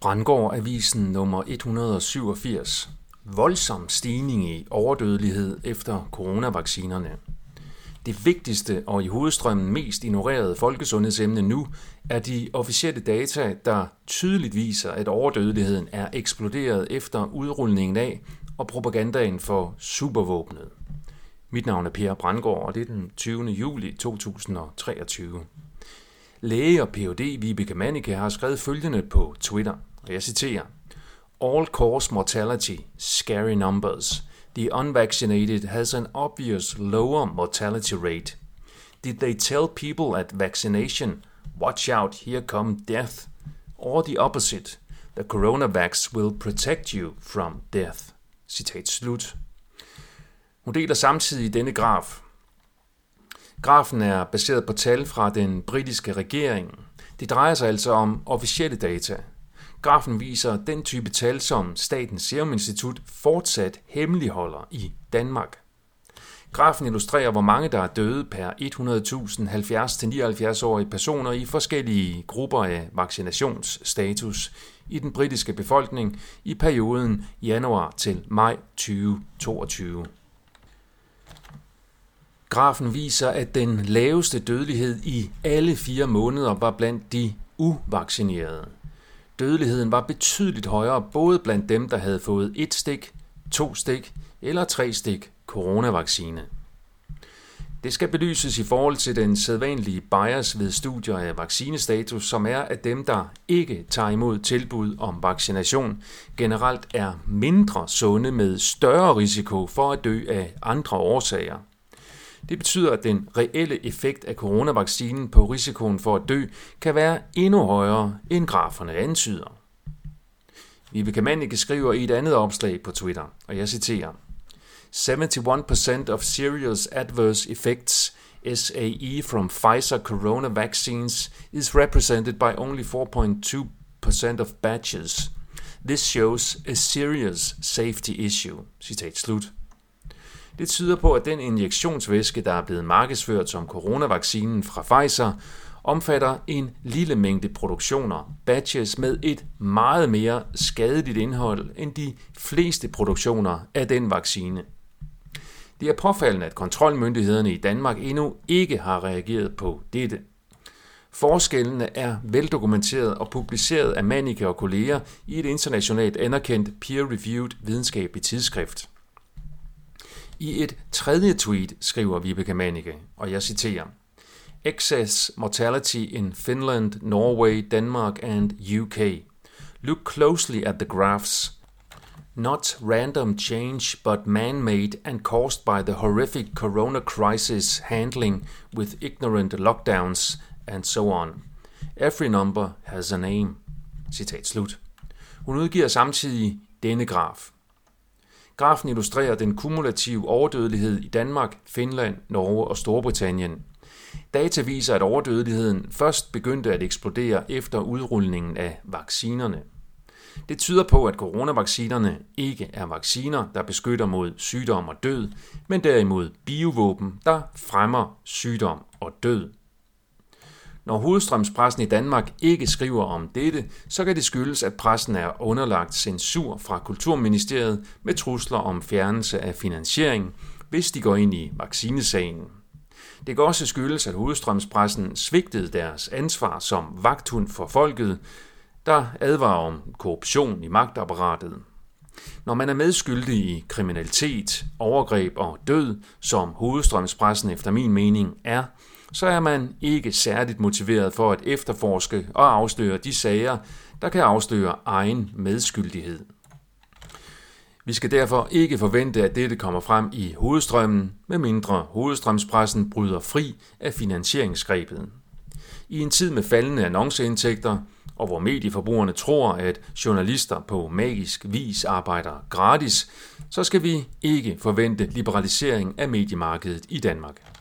Brandgård Avisen nummer 187. Voldsom stigning i overdødelighed efter coronavaccinerne. Det vigtigste og i hovedstrømmen mest ignorerede folkesundhedsemne nu er de officielle data, der tydeligt viser, at overdødeligheden er eksploderet efter udrulningen af og propagandaen for supervåbnet. Mit navn er Per Brandgård, og det er den 20. juli 2023. Læge og Ph.D. Vibeke Manike har skrevet følgende på Twitter, og jeg citerer. All-cause mortality, scary numbers. The unvaccinated has an obvious lower mortality rate. Did they tell people at vaccination, watch out, here come death? Or the opposite, the coronavax will protect you from death. Citat slut. Hun deler samtidig denne graf. Grafen er baseret på tal fra den britiske regering. Det drejer sig altså om officielle data. Grafen viser den type tal, som Statens Serum Institut fortsat hemmeligholder i Danmark. Grafen illustrerer, hvor mange der er døde per 100.000 70-79-årige personer i forskellige grupper af vaccinationsstatus i den britiske befolkning i perioden januar til maj 2022. Grafen viser, at den laveste dødelighed i alle fire måneder var blandt de uvaccinerede. Dødeligheden var betydeligt højere både blandt dem, der havde fået et stik, to stik eller tre stik coronavaccine. Det skal belyses i forhold til den sædvanlige bias ved studier af vaccinestatus, som er, at dem, der ikke tager imod tilbud om vaccination, generelt er mindre sunde med større risiko for at dø af andre årsager. Det betyder, at den reelle effekt af coronavaccinen på risikoen for at dø kan være endnu højere, end graferne antyder. Vibeke Mannicke skriver i et andet opslag på Twitter, og jeg citerer, 71% of serious adverse effects SAE from Pfizer corona vaccines is represented by only 4.2% of batches. This shows a serious safety issue. Citat slut. Det tyder på, at den injektionsvæske, der er blevet markedsført som coronavaccinen fra Pfizer, omfatter en lille mængde produktioner, batches med et meget mere skadeligt indhold end de fleste produktioner af den vaccine. Det er påfaldende, at kontrolmyndighederne i Danmark endnu ikke har reageret på dette. Forskellene er veldokumenteret og publiceret af Manike og kolleger i et internationalt anerkendt peer-reviewed videnskabeligt tidsskrift. I et tredje tweet skriver Vibeke Manike, og jeg citerer, Excess mortality in Finland, Norway, Denmark and UK. Look closely at the graphs. Not random change, but man-made and caused by the horrific corona crisis handling with ignorant lockdowns and so on. Every number has a name. Citat slut. Hun udgiver samtidig denne graf. Grafen illustrerer den kumulative overdødelighed i Danmark, Finland, Norge og Storbritannien. Data viser, at overdødeligheden først begyndte at eksplodere efter udrulningen af vaccinerne. Det tyder på, at coronavaccinerne ikke er vacciner, der beskytter mod sygdom og død, men derimod biovåben, der fremmer sygdom og død. Når hovedstrømspressen i Danmark ikke skriver om dette, så kan det skyldes, at pressen er underlagt censur fra Kulturministeriet med trusler om fjernelse af finansiering, hvis de går ind i vaccinesagen. Det kan også skyldes, at hovedstrømspressen svigtede deres ansvar som vagthund for folket, der advarer om korruption i magtapparatet. Når man er medskyldig i kriminalitet, overgreb og død, som hovedstrømspressen efter min mening er, så er man ikke særligt motiveret for at efterforske og afsløre de sager, der kan afsløre egen medskyldighed. Vi skal derfor ikke forvente, at dette kommer frem i hovedstrømmen, medmindre hovedstrømspressen bryder fri af finansieringsgrebet. I en tid med faldende annonceindtægter, og hvor medieforbrugerne tror, at journalister på magisk vis arbejder gratis, så skal vi ikke forvente liberalisering af mediemarkedet i Danmark.